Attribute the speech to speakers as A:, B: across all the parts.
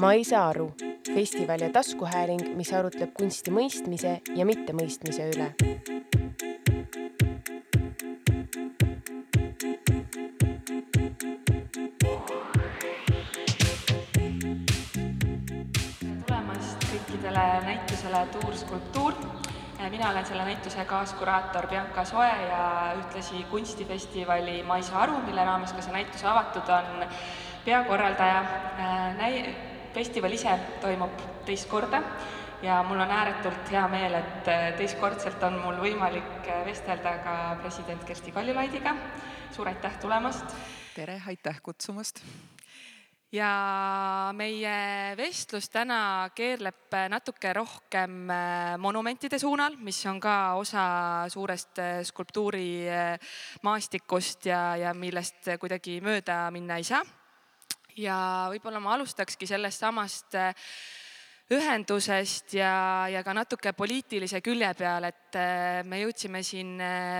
A: ma ei saa aru, festival ja taskuhääling, mis arutleb kunsti mõistmise ja mittemõistmise üle.
B: tulemast kõikidele näitusele Tuur skulptuur. Mina olen selle näituse kaaskuraator Bianca Soe ja ühtlasi kunstifestivali Ma ei saa aru, mille raames ka see näitus avatud on, peakorraldaja. Näi-, festival ise toimub teist korda ja mul on ääretult hea meel, et teistkordselt on mul võimalik vestelda ka president Kersti Kaljulaidiga. suur aitäh tulemast!
C: tere, aitäh kutsumast!
B: Ja meie vestlus täna keerleb natuke rohkem monumentide suunal, mis on ka osa suurest skulptuurimaastikust ja, ja millest kuidagi mööda minna ei saa. ja võib-olla ma alustakski sellest samast ühendusest ja, ja ka natuke poliitilise külje peal, et me jõudsime siin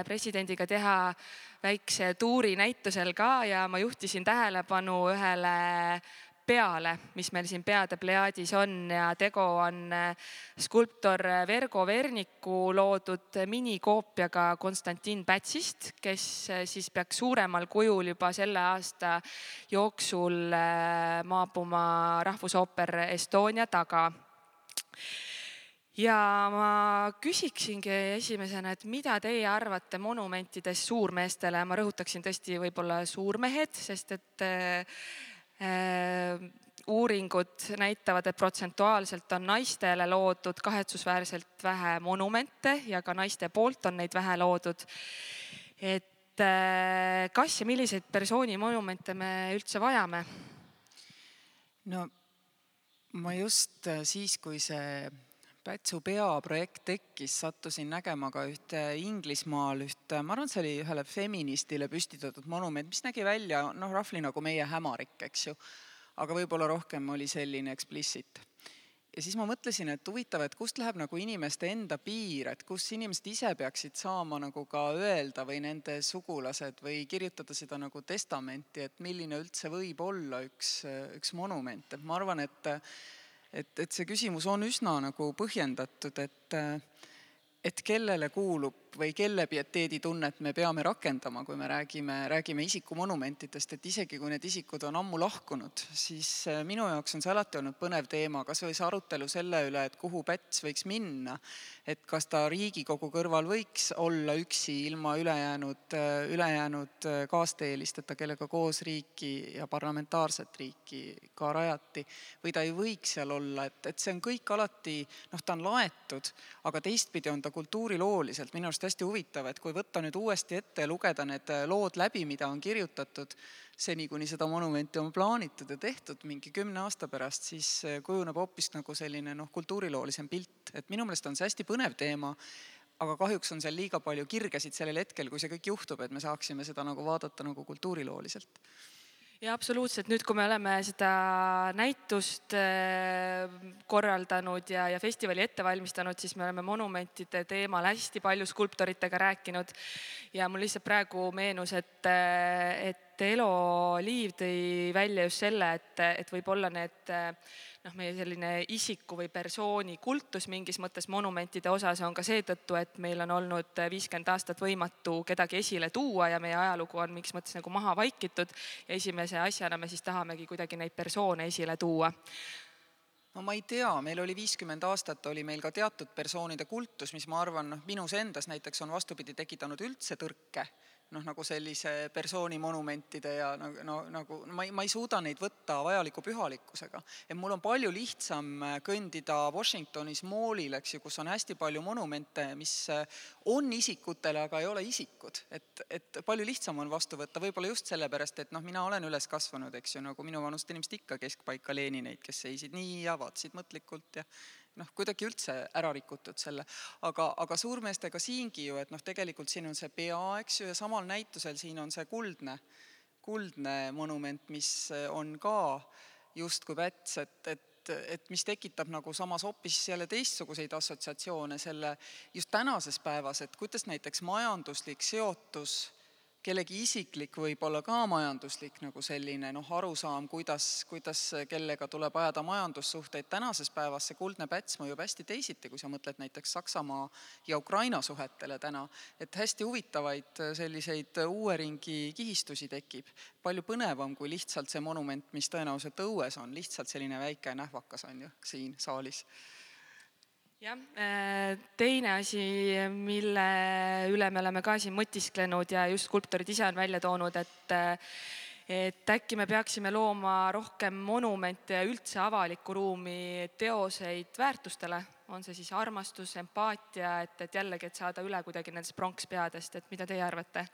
B: presidendiga teha väikse tuuri näitusel ka ja ma juhtisin tähelepanu ühele peale, mis meil siin peade plejaadis on ja tegu on skulptor Vergo Verniku loodud minikoopiaga Konstantin Pätsist, kes siis peaks suuremal kujul juba selle aasta jooksul maabuma Rahvusooper Estonia taga. Ja ma küsiksingi esimesena, et mida teie arvate monumentidest suurmeestele, ma rõhutaksin tõesti võib-olla suurmehed, sest et äh, uuringud näitavad, et protsentuaalselt on naistele loodud kahetsusväärselt vähe monumente ja ka naiste poolt on neid vähe loodud. et äh, kas ja milliseid persooni monumente me üldse vajame?
C: no ma just siis, kui see Pätsu peaprojekt tekkis, sattusin nägema ka ühte Inglismaal ühte, ma arvan, see oli ühele feministile püstitatud monument, mis nägi välja noh, roughly nagu meie hämarik, eks ju. aga võib-olla rohkem oli selline explicit. ja siis ma mõtlesin, et huvitav, et kust läheb nagu inimeste enda piir, et kus inimesed ise peaksid saama nagu ka öelda või nende sugulased või kirjutada seda nagu testamenti, et milline üldse võib olla üks, üks monument, et ma arvan, et et, et see küsimus on üsna nagu põhjendatud, et, et kellele kuulub või kelle pieteeditunnet me peame rakendama, kui me räägime, räägime isikumonumentidest, et isegi kui need isikud on ammu lahkunud, siis minu jaoks on see alati olnud põnev teema, kas või see arutelu selle üle, et kuhu Päts võiks minna. et kas ta Riigikogu kõrval võiks olla üksi ilma ülejäänud, ülejäänud kaasteelisteta, kellega koos riiki ja parlamentaarset riiki ka rajati, või ta ei võiks seal olla, et, et see on kõik alati, noh, ta on laetud, aga teistpidi on ta kultuurilooliselt minu arust arust hästi huvitav, et kui võtta nüüd uuesti ette ja lugeda need äh, lood läbi, mida on kirjutatud seni, kuni seda monumenti on plaanitud ja tehtud mingi kümne aasta pärast, siis äh, kujuneb hoopis nagu selline noh, kultuuriloolisem pilt, et minu meelest on see hästi põnev teema aga kahjuks on seal liiga palju kirgesid sellel hetkel, kui see kõik juhtub, et me saaksime seda nagu vaadata nagu kultuurilooliselt
B: ja absoluutselt, nüüd kui me oleme seda näitust äh, korraldanud ja, ja festivali ette valmistanud, siis me oleme monumentide teemal hästi palju skulptoritega rääkinud. ja mul lihtsalt praegu meenus, et, äh, et Elo Liiv tõi välja just selle, et, et võib-olla need noh, meie selline isiku või persooni kultus mingis mõttes monumentide osas on ka seetõttu, et meil on olnud viiskümmend aastat võimatu kedagi esile tuua ja meie ajalugu on mingis mõttes nagu maha vaikitud. ja esimese asjana me siis tahamegi kuidagi neid persoone esile tuua
C: no ma ei tea, meil oli viiskümmend aastat, oli meil ka teatud persoonide kultus, mis ma arvan, noh, minus endas näiteks on vastupidi tekitanud üldse tõrke noh, nagu sellise persooni monumentide ja nagu no, nagu ma ei, ma ei suuda neid võtta vajaliku pühalikkusega. et mul on palju lihtsam äh, kõndida Washingtonis moolil, eks ju, kus on hästi palju monumente, mis äh, on isikutele, aga ei ole isikud. et, et palju lihtsam on vastu võtta, võib-olla just sellepärast, et noh, mina olen üles kasvanud, eks ju, nagu minuvanused inimesed ikka, keskpaika Lenineid, kes seisid nii ja vaatasid mõtlikult ja noh, kuidagi üldse ära rikutud selle, aga, aga suurmeestega siingi ju, et noh, tegelikult siin on see pea, eks ju, ja samal näitusel siin on see kuldne, kuldne monument, mis on ka justkui Päts, et, et et mis tekitab nagu samas hoopis jälle teistsuguseid assotsiatsioone selle just tänases päevas, et kuidas näiteks majanduslik seotus kellegi isiklik, võib-olla ka majanduslik nagu selline noh, arusaam, kuidas, kuidas kellega tuleb ajada majandussuhteid. tänases päevas see kuldne päts mõjub hästi teisiti, kui sa mõtled näiteks Saksamaa ja Ukraina suhetele täna. et hästi huvitavaid selliseid uue ringi kihistusi tekib. palju põnevam kui lihtsalt see monument, mis tõenäoliselt õues on, lihtsalt selline väike nähvakas on ju siin saalis
B: jah, äh, teine asi, mille üle me oleme ka siin mõtisklenud ja just skulptorid ise on välja toonud, et et äkki me peaksime looma rohkem monumente ja üldse avalikku ruumi teoseid väärtustele, on see siis armastus, empaatia, et, et jällegi, et saada üle kuidagi nendest pronkspeadest, et mida teie arvate?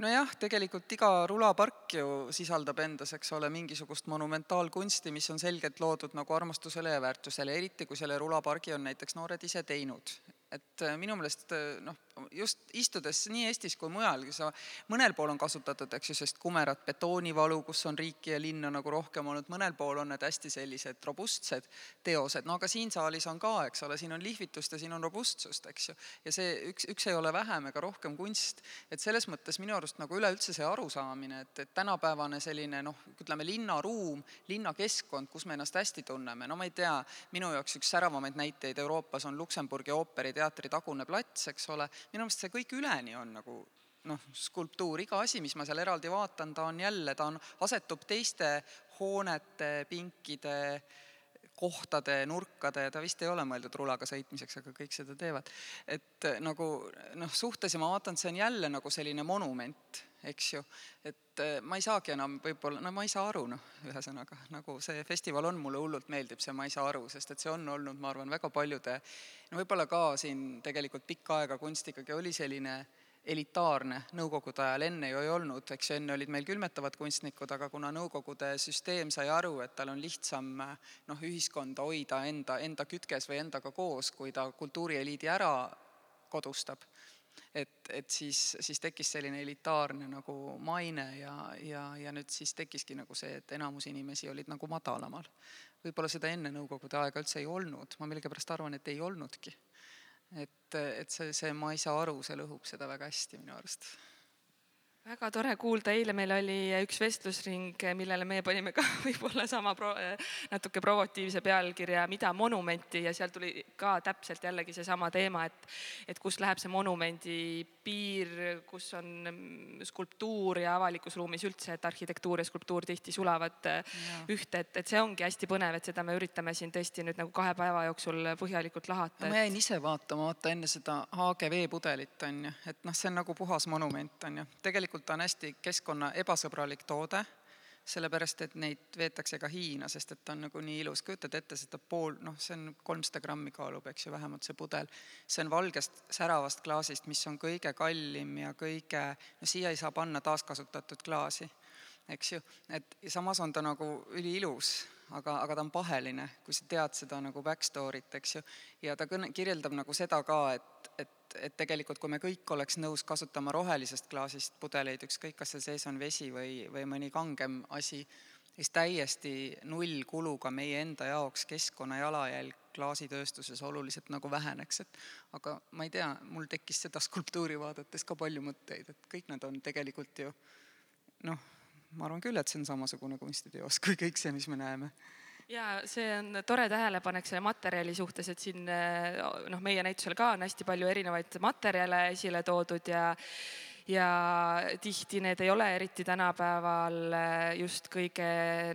C: Nojah, tegelikult iga rulapark ju sisaldab endas, eks ole, mingisugust monumentaalkunsti, mis on selgelt loodud nagu armastusele ja väärtusele, eriti kui selle rulapargi on näiteks noored ise teinud. Et äh, minu meelest äh, noh, just istudes nii Eestis kui mujal, sa mõnel pool on kasutatud, eks ju, sellist kumerat betoonivalu, kus on riiki ja linna nagu rohkem olnud, mõnel pool on need hästi sellised robustsed teosed, no aga siin saalis on ka, eks ole, siin on lihvitust ja siin on robustsust, eks ju. ja see üks, üks ei ole vähem ega rohkem kunst. et selles mõttes minu arust nagu üleüldse see arusaamine, et, et tänapäevane selline noh, ütleme linnaruum, linnakeskkond, kus me ennast hästi tunneme, no ma ei tea, minu jaoks üks säravamaid näiteid Euroopas on Luksemburgi ooperiteater, teatri tagune plats, eks ole, minu meelest see kõik üleni on nagu noh, skulptuur, iga asi, mis ma seal eraldi vaatan, ta on jälle, ta on, asetub teiste hoonete, pinkide, kohtade, nurkade, ta vist ei ole mõeldud rulaga sõitmiseks, aga kõik seda teevad. et nagu noh, suhtes ja ma vaatan, et see on jälle nagu selline monument eks ju. et eh, ma ei saagi enam võib-olla, no ma ei saa aru, noh, ühesõnaga nagu see festival on, mulle hullult meeldib see Ma ei saa aru, sest et see on olnud, ma arvan, väga paljude, no võib-olla ka siin tegelikult pikka aega kunst ikkagi oli selline elitaarne nõukogude ajal, enne ju ei olnud, eks ju, enne olid meil külmetavad kunstnikud, aga kuna nõukogude süsteem sai aru, et tal on lihtsam noh, ühiskonda hoida enda, enda kütkes või endaga koos, kui ta kultuurieliidi ära kodustab et, et siis, siis tekkis selline elitaarne nagu maine ja, ja, ja nüüd siis tekkiski nagu see, et enamus inimesi olid nagu madalamal. võib-olla seda enne Nõukogude aega üldse ei olnud, ma millegipärast arvan, et ei olnudki. Et, et see, see Ma ei saa aru, see lõhub seda väga hästi minu arust
B: väga tore kuulda, eile meil oli üks vestlusring, millele meie panime ka võib-olla sama pro, natuke provokatiivse pealkirja Mida monumenti ja seal tuli ka täpselt jällegi seesama teema, et, et kus läheb see monumendi piir, kus on skulptuur ja avalikus ruumis üldse, et arhitektuur ja skulptuur tihti sulavad ja. ühte, et, et see ongi hästi põnev, et seda me üritame siin tõesti nüüd nagu kahe päeva jooksul põhjalikult lahata.
C: ma jäin ise vaatama, vaata enne seda Haage veepudelit on ju, et noh, see on nagu puhas monument on ju, tegelikult tegelikult ta on hästi keskkonna ebasõbralik toode, sellepärast et neid veetakse ka Hiina, sest et ta on nagu nii ilus, kujutad ette seda pool, noh, see on kolmsada grammi kaalub, eks ju, vähemalt see pudel. see on valgest säravast klaasist, mis on kõige kallim ja kõige, no siia ei saa panna taaskasutatud klaasi, eks ju, et samas on ta nagu üliilus aga, aga ta on paheline, kui sa tead seda nagu back story't, eks ju. ja ta kõne, kirjeldab nagu seda ka, et, et, et tegelikult kui me kõik oleks nõus kasutama rohelisest klaasist pudeleid, ükskõik, kas seal sees on vesi või, või mõni kangem asi, siis täiesti nullkuluga meie enda jaoks keskkonna jalajälg klaasitööstuses oluliselt nagu väheneks, et aga ma ei tea, mul tekkis seda skulptuuri vaadates ka palju mõtteid, et kõik need on tegelikult ju noh ma arvan küll, et see on samasugune kunstiteos kui kõik see, mis me näeme
B: ja see on tore tähelepanek selle materjali suhtes, et siin noh, meie näitusel ka on hästi palju erinevaid materjale esile toodud ja ja tihti need ei ole eriti tänapäeval eh, just kõige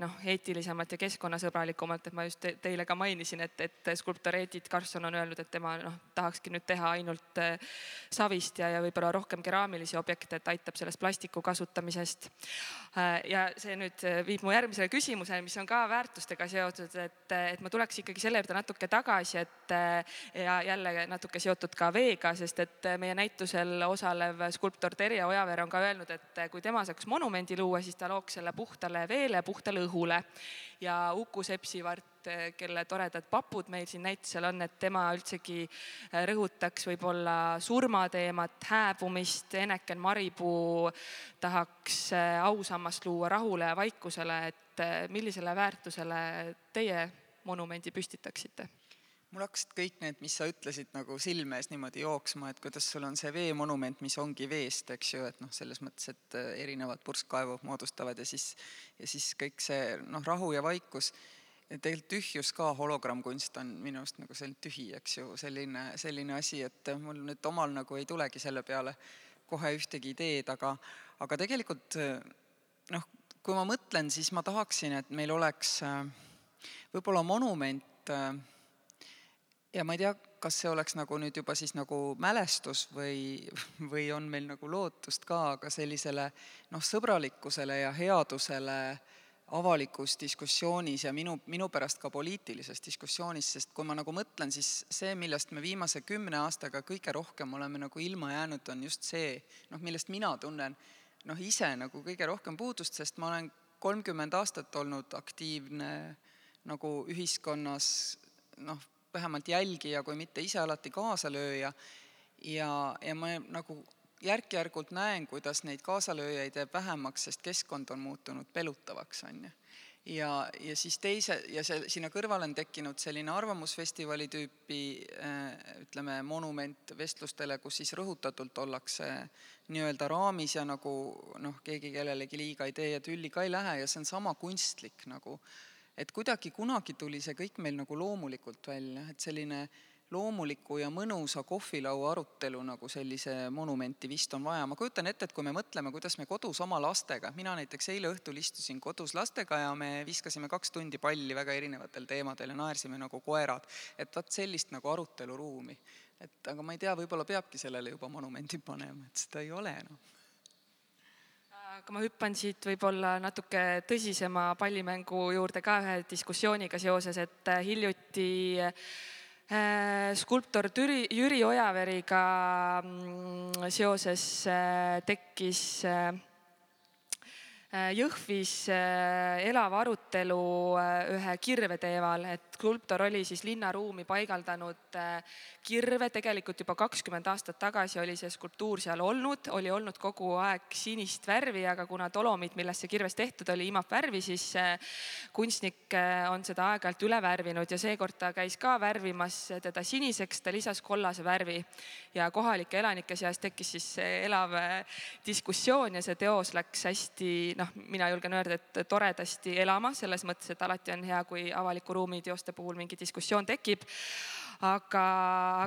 B: noh, eetilisemalt ja keskkonnasõbralikumalt, et ma just teile ka mainisin, et, et skulptor Edith Karlsson on öelnud, et tema noh, tahakski nüüd teha ainult eh, savist ja, ja võib-olla rohkem keraamilisi objekte, et aitab sellest plastiku kasutamisest. Eh, ja see nüüd viib mu järgmisele küsimusele, mis on ka väärtustega seotud, et, et ma tuleks ikkagi selle juurde natuke tagasi, et ja jälle natuke seotud ka veega, sest et meie näitusel osalev skulptor Terje Ojaveer on ka öelnud, et kui tema saaks monumendi luua, siis ta looks selle puhtale veele, puhtale õhule. ja Uku Sepsivart, kelle toredad papud meil siin näitusel on, et tema üldsegi rõhutaks võib-olla surmateemat, hääbumist, Eneken Maripuu tahaks ausammast luua rahule ja vaikusele, et millisele väärtusele teie monumendi püstitaksite?
C: Mul hakkasid kõik need, mis sa ütlesid, nagu silme ees niimoodi jooksma, et kuidas sul on see veemonument, mis ongi veest, eks ju, et noh, selles mõttes, et äh, erinevad purskkaevu moodustavad ja siis, ja siis kõik see noh, rahu ja vaikus. tegelikult tühjus ka, hologrammkunst on minu arust nagu selline tühi, eks ju, selline, selline asi, et mul nüüd omal nagu ei tulegi selle peale kohe ühtegi ideed, aga, aga tegelikult noh, kui ma mõtlen, siis ma tahaksin, et meil oleks äh, võib-olla monument ja ma ei tea, kas see oleks nagu nüüd juba siis nagu mälestus või, või on meil nagu lootust ka, aga sellisele noh, sõbralikkusele ja headusele avalikus diskussioonis ja minu, minu pärast ka poliitilises diskussioonis, sest kui ma nagu mõtlen, siis see, millest me viimase kümne aastaga kõige rohkem oleme nagu ilma jäänud, on just see, noh, millest mina tunnen noh, ise nagu kõige rohkem puudust, sest ma olen kolmkümmend aastat olnud aktiivne nagu ühiskonnas noh, vähemalt jälgija, kui mitte ise alati kaasalööja. ja, ja ma nagu järk-järgult näen, kuidas neid kaasalööjaid jääb vähemaks, sest keskkond on muutunud pelutavaks, on ju. ja, ja siis teise, ja see, sinna kõrvale on tekkinud selline arvamusfestivali tüüpi äh, ütleme, monument vestlustele, kus siis rõhutatult ollakse nii-öelda raamis ja nagu noh, keegi kellelegi liiga ei tee ja tülli ka ei lähe ja see on sama kunstlik nagu äh, et kuidagi kunagi tuli see kõik meil nagu loomulikult välja, et selline loomuliku ja mõnusa kohvilaua arutelu nagu sellise monumenti vist on vaja. ma kujutan ette, et kui me mõtleme, kuidas me kodus oma lastega, mina näiteks eile õhtul istusin kodus lastega ja me viskasime kaks tundi palli väga erinevatel teemadel ja naersime nagu koerad. et vot sellist nagu aruteluruumi. et aga ma ei tea, võib-olla peabki sellele juba monumendi panema, et seda ei ole enam no
B: aga ma hüppan siit võib-olla natuke tõsisema pallimängu juurde ka ühe diskussiooniga seoses, et äh, hiljuti äh, skulptor Türi, Jüri Ojaveriga mm, seoses äh, tekkis Jõhvis elav arutelu ühe kirve teemal, et skulptor oli siis linnaruumi paigaldanud kirve, tegelikult juba kakskümmend aastat tagasi oli see skulptuur seal olnud, oli olnud kogu aeg sinist värvi, aga kuna dolomit, millest see kirves tehtud oli, imab värvi, siis kunstnik äh, on seda aeg-ajalt üle värvinud ja seekord ta käis ka värvimas teda siniseks, ta lisas kollase värvi. ja kohalike elanike seas tekkis siis elav äh, diskussioon ja see teos läks hästi, noh, mina julgen öelda, et toredasti elama, selles mõttes, et alati on hea, kui avaliku ruumi teoste puhul mingi diskussioon tekib. Aga,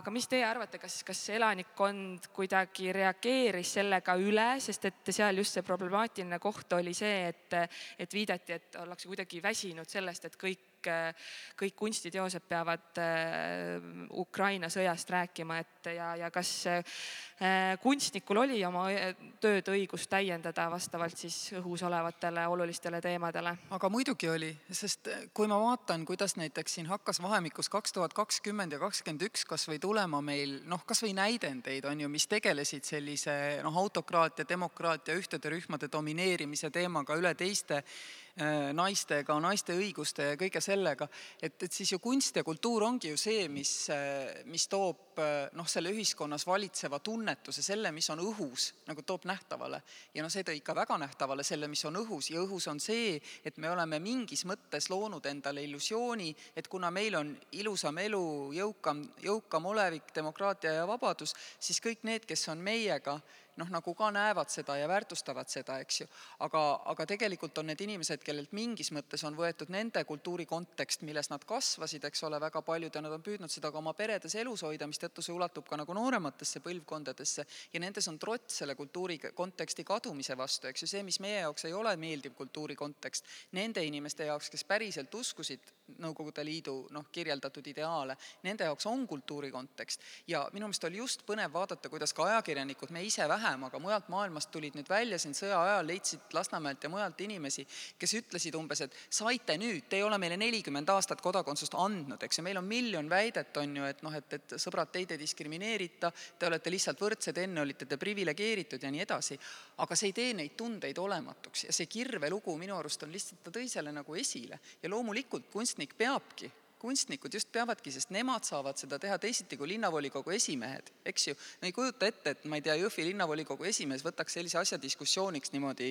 B: aga mis teie arvate, kas, kas elanikkond kuidagi reageeris sellega üle, sest et seal just see problemaatiline koht oli see, et, et viidati, et ollakse kuidagi väsinud sellest, et kõik kõik, kõik kunstiteosed peavad äh, Ukraina sõjast rääkima, et ja, ja kas äh, kunstnikul oli oma äh, tööd õigus täiendada vastavalt siis õhus olevatele olulistele teemadele?
C: aga muidugi oli, sest kui ma vaatan, kuidas näiteks siin hakkas vahemikus kaks tuhat kakskümmend ja kakskümmend üks kasvõi tulema meil noh, kasvõi näidendeid on ju, mis tegelesid sellise noh, autokraatia, demokraatia, ühtede rühmade domineerimise teemaga üle teiste Äh, naistega, naiste õiguste ja kõige sellega, et, et siis ju kunst ja kultuur ongi ju see, mis, äh, mis toob äh, noh, selle ühiskonnas valitseva tunnetuse, selle, mis on õhus, nagu toob nähtavale. ja noh, see tõi ikka väga nähtavale selle, mis on õhus ja õhus on see, et me oleme mingis mõttes loonud endale illusiooni, et kuna meil on ilusam elu, jõukam, jõukam olevik, demokraatia ja vabadus, siis kõik need, kes on meiega, noh, nagu ka näevad seda ja väärtustavad seda, eks ju. aga, aga tegelikult on need inimesed, kellelt mingis mõttes on võetud nende kultuuri kontekst, milles nad kasvasid, eks ole, väga paljud ja nad on püüdnud seda ka oma peredes elus hoida, mistõttu see ulatub ka nagu noorematesse põlvkondadesse ja nendes on trots selle kultuuri konteksti kadumise vastu, eks ju, see, mis meie jaoks ei ole meeldiv kultuuri kontekst, nende inimeste jaoks, kes päriselt uskusid Nõukogude Liidu noh, kirjeldatud ideaale, nende jaoks on kultuuri kontekst. ja minu meelest oli just põnev vaadata, kuidas ka ajakirjanikud, me ise vähem, aga mujalt maailmast tulid nüüd välja siin sõja ajal, leidsid Lasnamäelt ja mujalt inimesi, kes ütlesid umbes, et saite nüüd, te ei ole meile nelikümmend aastat kodakondsust andnud, eks ju, meil on miljon väidet, on ju, et noh, et, et sõbrad, teid ei diskrimineerita, te olete lihtsalt võrdsed, enne olite te priviligeeritud ja nii edasi. aga see ei tee neid tundeid olematuks ja see kirvelugu minu arust on lihtsalt, ta tõi selle nagu esile ja loomulikult kunstnik peabki kunstnikud just peavadki, sest nemad saavad seda teha teisiti kui linnavolikogu esimehed, eks ju. no ei kujuta ette, et ma ei tea, Jõhvi linnavolikogu esimees võtaks sellise asja diskussiooniks niimoodi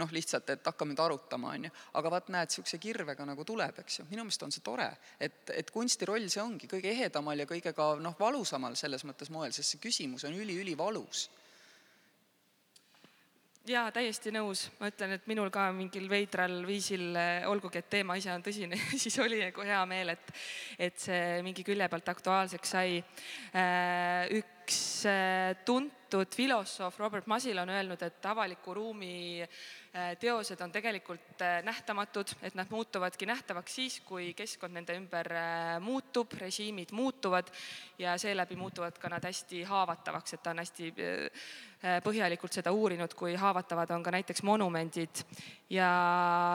C: noh, lihtsalt, et hakkame nüüd arutama, on ju. aga vaat näed, niisuguse kirvega nagu tuleb, eks ju. minu meelest on see tore, et, et kunsti roll see ongi kõige ehedamal ja kõige ka noh, valusamal selles mõttes moel, sest see küsimus on üliülivalus
B: jaa, täiesti nõus, ma ütlen, et minul ka mingil veidral viisil, eh, olgugi et teema ise on tõsine siis oli nagu hea meel, et, et see mingi külje pealt aktuaalseks sai. Eh, üks eh, tuntud filosoof Robert Musil on öelnud, et avaliku ruumi teosed on tegelikult nähtamatud, et nad muutuvadki nähtavaks siis, kui keskkond nende ümber muutub, režiimid muutuvad ja seeläbi muutuvad ka nad hästi haavatavaks, et ta on hästi Äh, põhjalikult seda uurinud, kui haavatavad on ka näiteks monumendid. ja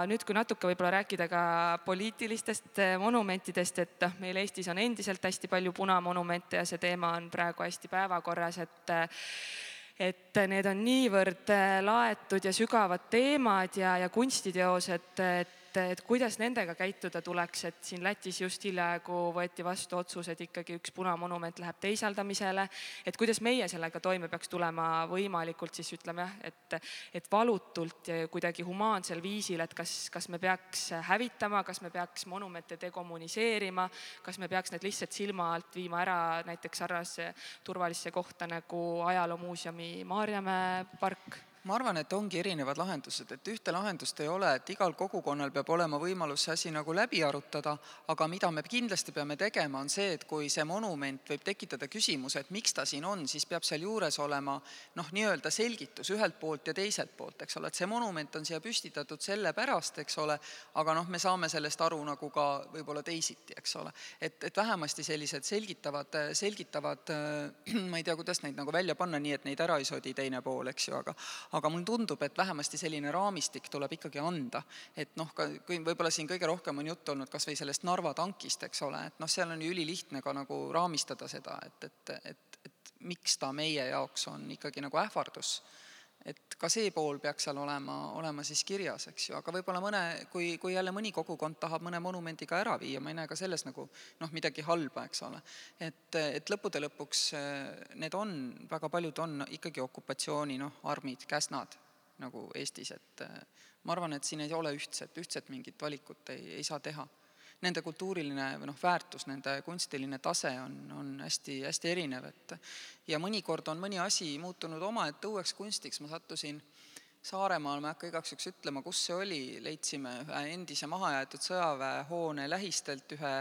B: nüüd, kui natuke võib-olla rääkida ka poliitilistest äh, monumentidest, et noh, meil Eestis on endiselt hästi palju punamonumente ja see teema on praegu hästi päevakorras, et äh, et need on niivõrd laetud ja sügavad teemad ja, ja kunstiteosed, et et, et kuidas nendega käituda tuleks, et siin Lätis just hiljaaegu võeti vastu otsus, et ikkagi üks punamonument läheb teisaldamisele. et kuidas meie sellega toime peaks tulema võimalikult siis ütleme jah, et, et valutult ja kuidagi humaansel viisil, et kas, kas me peaks hävitama, kas me peaks monumente dekommuniseerima, kas me peaks need lihtsalt silma alt viima ära näiteks sarnasesse turvalisse kohta nagu ajaloomuuseumi Maarjamäe park
C: ma arvan, et ongi erinevad lahendused, et ühte lahendust ei ole, et igal kogukonnal peab olema võimalus see asi nagu läbi arutada, aga mida me kindlasti peame tegema, on see, et kui see monument võib tekitada küsimuse, et miks ta siin on, siis peab seal juures olema noh, nii-öelda selgitus ühelt poolt ja teiselt poolt, eks ole, et see monument on siia püstitatud sellepärast, eks ole, aga noh, me saame sellest aru nagu ka võib-olla teisiti, eks ole. et, et vähemasti sellised selgitavad, selgitavad, ma ei tea, kuidas neid nagu välja panna, nii et neid ära ei sodi teine pool, eks ju, aga aga mulle tundub, et vähemasti selline raamistik tuleb ikkagi anda. et noh, ka kui võib-olla siin kõige rohkem on juttu olnud kas või sellest Narva tankist, eks ole, et noh, seal on ju ülilihtne ka nagu raamistada seda, et, et, et, et miks ta meie jaoks on ikkagi nagu ähvardus et ka see pool peaks seal olema, olema siis kirjas, eks ju, aga võib-olla mõne, kui, kui jälle mõni kogukond tahab mõne monumendi ka ära viia, ma ei näe ka selles nagu noh, midagi halba, eks ole. et, et lõppude lõpuks eh, need on, väga paljud on ikkagi okupatsiooni noh, armid, käsnad nagu Eestis, et eh, ma arvan, et siin ei ole ühtset, ühtset mingit valikut ei, ei saa teha nende kultuuriline või noh, väärtus, nende kunstiline tase on, on hästi-hästi erinev, et ja mõnikord on mõni asi muutunud omaette uueks kunstiks, ma sattusin Saaremaal, ma ei hakka igaks juhuks ütlema, kus see oli, leidsime ühe endise mahajäetud sõjaväehoone lähistelt ühe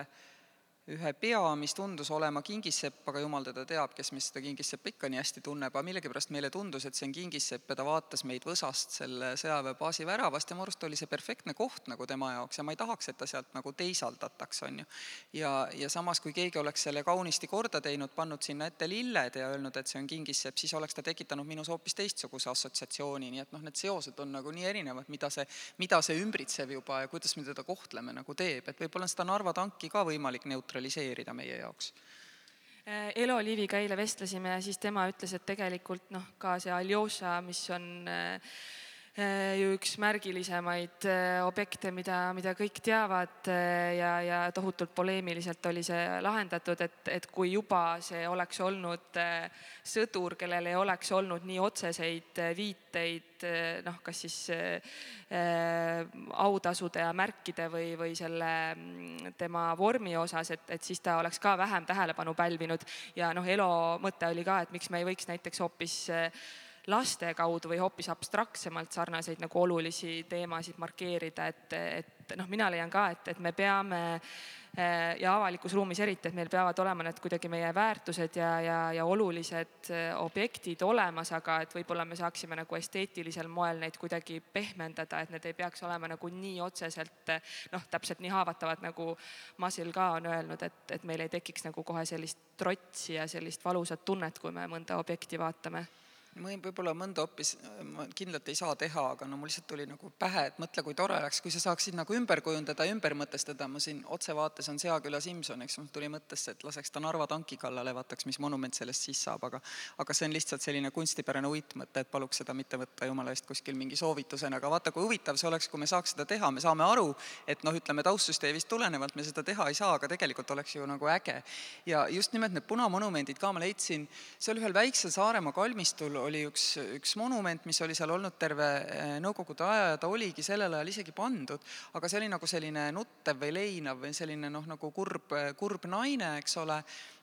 C: ühe pea, mis tundus olema kingissepp, aga jumal teda teab, kes meist seda kingisseppa ikka nii hästi tunneb, aga millegipärast meile tundus, et see on kingissepp ja ta vaatas meid võsast selle sõjaväebaasi väravast ja mu arust oli see perfektne koht nagu tema jaoks ja ma ei tahaks, et ta sealt nagu teisaldataks, on ju. ja, ja samas, kui keegi oleks selle kaunisti korda teinud, pannud sinna ette lilled ja öelnud, et see on kingissepp, siis oleks ta tekitanud minus hoopis teistsuguse assotsiatsiooni, nii et noh, need seosed on nagu nii erinevad, mida see, mida see ümbritsev juba ja kuidas me teda kohtleme nagu teeb, et võib-olla on seda Narva tanki ka võimalik neutraliseerida neutraliseerida meie jaoks?
B: Äh, Elo Liiviga eile vestlesime ja siis tema ütles, et tegelikult noh, ka see Aljoša, mis on äh, ju üks märgilisemaid objekte, mida, mida kõik teavad ja, ja tohutult poleemiliselt oli see lahendatud, et, et kui juba see oleks olnud sõdur, kellel ei oleks olnud nii otseseid viiteid noh, kas siis äh, autasude ja märkide või, või selle mm, tema vormi osas, et, et siis ta oleks ka vähem tähelepanu pälvinud. ja noh, Elo mõte oli ka, et miks me ei võiks näiteks hoopis äh, laste kaudu või hoopis abstraktsemalt sarnaseid nagu olulisi teemasid markeerida, et, et noh, mina leian ka, et, et me peame eh, ja avalikus ruumis eriti, et meil peavad olema need kuidagi meie väärtused ja, ja, ja olulised eh, objektid olemas, aga et võib-olla me saaksime nagu esteetilisel moel neid kuidagi pehmendada, et need ei peaks olema nagu nii otseselt noh, täpselt nii haavatavad, nagu Masil ka on öelnud, et, et meil ei tekiks nagu kohe sellist trotsi ja sellist valusat tunnet, kui me mõnda objekti vaatame
C: ma võib-olla mõnda hoopis, ma kindlalt ei saa teha, aga no mul lihtsalt tuli nagu pähe, et mõtle, kui tore oleks, kui sa saaksid nagu ümber kujundada, ümber mõtestada, ma siin otsevaates on Seaküla Simson, eks mul tuli mõttesse, et laseks ta Narva tanki kallale, vaataks, mis monument sellest siis saab, aga aga see on lihtsalt selline kunstipärane uitmõte, et paluks seda mitte võtta jumala eest kuskil mingi soovitusena, aga vaata, kui huvitav see oleks, kui me saaks seda teha, me saame aru, et noh, ütleme taustsüsteemist tulenevalt me seda teha ei saa, aga tegelikult oleks ju nagu äge. ja just nimelt need punamonumendid ka ma leidsin, seal ühel väiksel Saaremaa kalmistul oli üks, üks monument, mis oli seal olnud terve eh, Nõukogude aja ja ta oligi sellel ajal isegi pandud, aga see oli nagu selline nuttev või leinav või selline noh, nagu kurb, kurb naine, eks ole,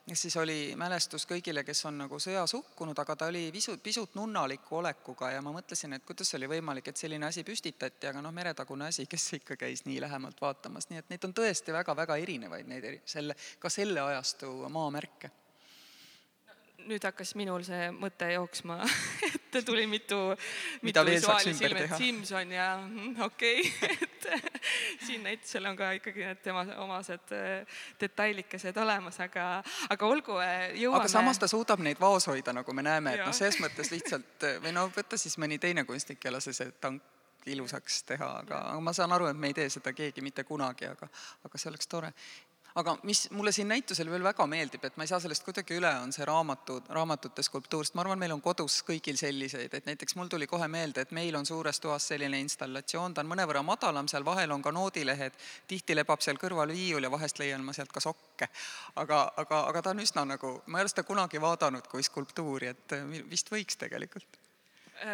C: kes siis oli mälestus kõigile, kes on nagu sõjas hukkunud, aga ta oli pisut, pisut nunnaliku olekuga ja ma mõtlesin, et kuidas oli võimalik, et selline asi püstitati, aga noh, meretagune asi, kes ikka käis nii lähemalt vaatamas, nii et neid on tõesti väga-väga erinevaid, neid eri, selle, ka selle ajastu maamärke
B: nüüd hakkas minul see mõte jooksma ette tuli mitu, mitu visuaali silme, et Simson ja mm, okei okay. et siin näitusel on ka ikkagi need tema omased äh, detailikesed olemas, aga, aga olgu, äh, jõuame.
C: aga samas ta suudab neid vaos hoida, nagu me näeme, et noh, selles mõttes lihtsalt või no võtta siis mõni teine kunstnik ja lase see tank ilusaks teha, aga ma saan aru, et me ei tee seda keegi mitte kunagi, aga, aga see oleks tore aga mis mulle siin näitusel veel väga meeldib, et ma ei saa sellest kuidagi üle, on see raamatu, raamatute skulptuur, sest ma arvan, meil on kodus kõigil selliseid, et näiteks mul tuli kohe meelde, et meil on suures toas selline installatsioon, ta on mõnevõrra madalam, seal vahel on ka noodilehed, tihti lebab seal kõrval viiul ja vahest leian ma sealt ka sokke. aga, aga, aga ta on üsna nagu, ma ei ole seda kunagi vaadanud kui skulptuuri, et vist võiks tegelikult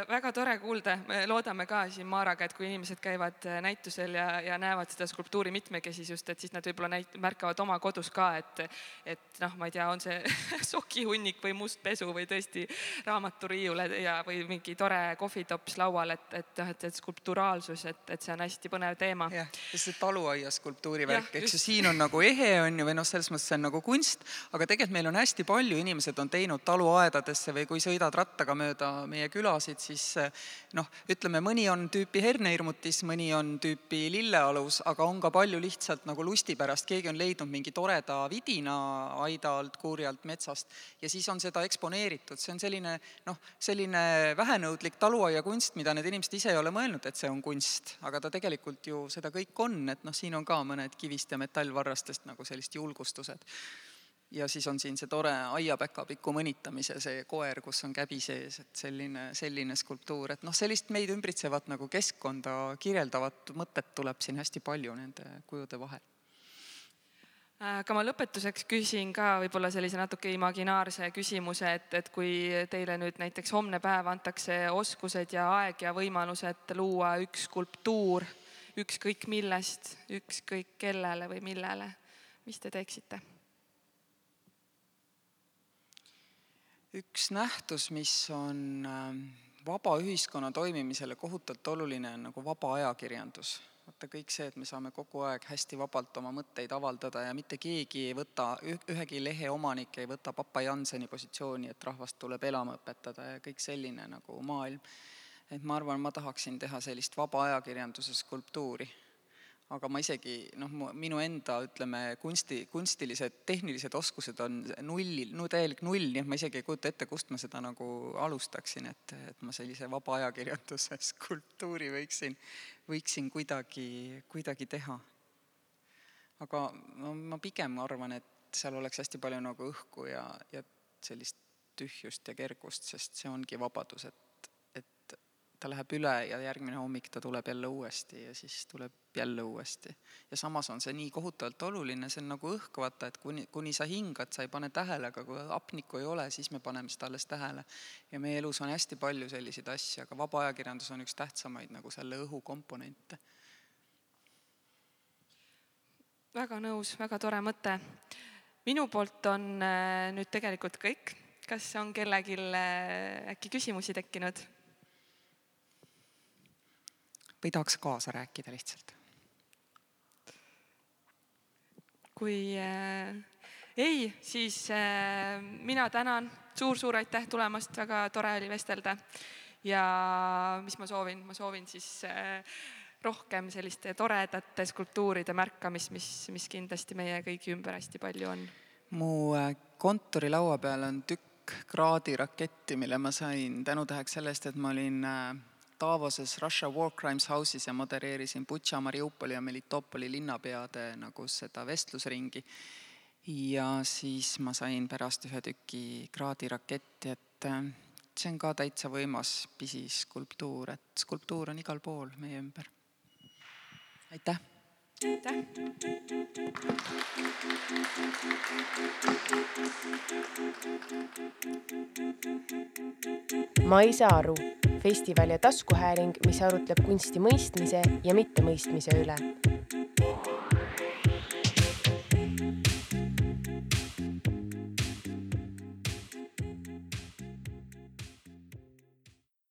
B: väga tore kuulda, me loodame ka siin Maaraga, et kui inimesed käivad äh, näitusel ja, ja näevad seda skulptuuri mitmekesisust, et siis nad võib-olla näit-, märkavad oma kodus ka, et et noh, ma ei tea, on see sokihunnik või must pesu või tõesti raamaturiiul ja, või mingi tore kohvitops laual, et, et noh, et, et skulpturaalsus, et, et see on hästi põnev teema.
C: jah, ja see taluaia skulptuuri värk, eks ju, siin on nagu ehe on ju, või noh, selles mõttes see on nagu kunst, aga tegelikult meil on hästi palju, inimesed on teinud taluaedadesse või kui sõidad rattaga mööda meie külasid, et siis eh, noh, ütleme, mõni on tüüpi hernehirmutis, mõni on tüüpi lillealus, aga on ka palju lihtsalt nagu lusti pärast, keegi on leidnud mingi toreda vidina aida alt, kuuri alt, metsast ja siis on seda eksponeeritud, see on selline noh, selline vähenõudlik taluaiakunst, mida need inimesed ise ei ole mõelnud, et see on kunst, aga ta tegelikult ju seda kõik on, et noh, siin on ka mõned kivist ja metallvarrastest nagu sellist julgustused ja siis on siin see tore aiapäkapiku mõnitamise see koer, kus on käbi sees, et selline, selline skulptuur, et noh, sellist meid ümbritsevat nagu keskkonda kirjeldavat mõtet tuleb siin hästi palju nende kujude vahel.
B: aga ma lõpetuseks küsin ka võib-olla sellise natuke imaginaarse küsimuse, et, et kui teile nüüd näiteks homne päev antakse oskused ja aeg ja võimalused luua üks skulptuur ükskõik millest, ükskõik kellele või millele, mis te teeksite?
C: Üks nähtus, mis on ähm, vaba ühiskonna toimimisele kohutavalt oluline, on nagu vaba ajakirjandus. vaata kõik see, et me saame kogu aeg hästi vabalt oma mõtteid avaldada ja mitte keegi ei võta, ühegi lehe omanik ei võta papa Janseni positsiooni, et rahvast tuleb elama õpetada ja kõik selline nagu maailm. et ma arvan, ma tahaksin teha sellist vaba ajakirjanduse skulptuuri aga ma isegi noh, minu enda ütleme, kunsti, kunstilised, tehnilised oskused on nullil, no täielik null, nii et ma isegi ei kujuta ette, kust ma seda nagu alustaksin, et, et ma sellise vaba ajakirjanduse skulptuuri võiksin, võiksin kuidagi, kuidagi teha. aga no ma pigem arvan, et seal oleks hästi palju nagu õhku ja, ja sellist tühjust ja kergust, sest see ongi vabadus, et ta läheb üle ja järgmine hommik ta tuleb jälle uuesti ja siis tuleb jälle uuesti. ja samas on see nii kohutavalt oluline, see on nagu õhk, vaata, et kuni, kuni sa hingad, sa ei pane tähele, aga kui hapnikku ei ole, siis me paneme seda alles tähele. ja meie elus on hästi palju selliseid asju, aga vaba ajakirjandus on üks tähtsamaid nagu selle õhu komponente.
B: väga nõus, väga tore mõte. minu poolt on äh, nüüd tegelikult kõik. kas on kellelgi äh, äkki küsimusi tekkinud?
C: Või tahaks kaasa rääkida lihtsalt?
B: kui äh, ei, siis äh, mina tänan suur-suur aitäh tulemast, väga tore oli vestelda. ja mis ma soovin, ma soovin siis äh, rohkem selliste toredate skulptuuride märkamist, mis, mis kindlasti meie kõigi ümber hästi palju on.
C: mu äh, kontorilaua peal on tükk kraadi raketti, mille ma sain tänutäheks selle eest, et ma olin Davoses Russia War Crimes House'is ja modereerisin Butša, Mariupoli ja Melitopoli linnapeade nagu seda vestlusringi. ja siis ma sain pärast ühe tüki kraadiraketti, et see on ka täitsa võimas pisiskulptuur, et skulptuur on igal pool meie ümber. aitäh! Aitäh!
A: ma ei saa aru, festival ja taskuhääling, mis arutleb kunsti mõistmise ja mittemõistmise üle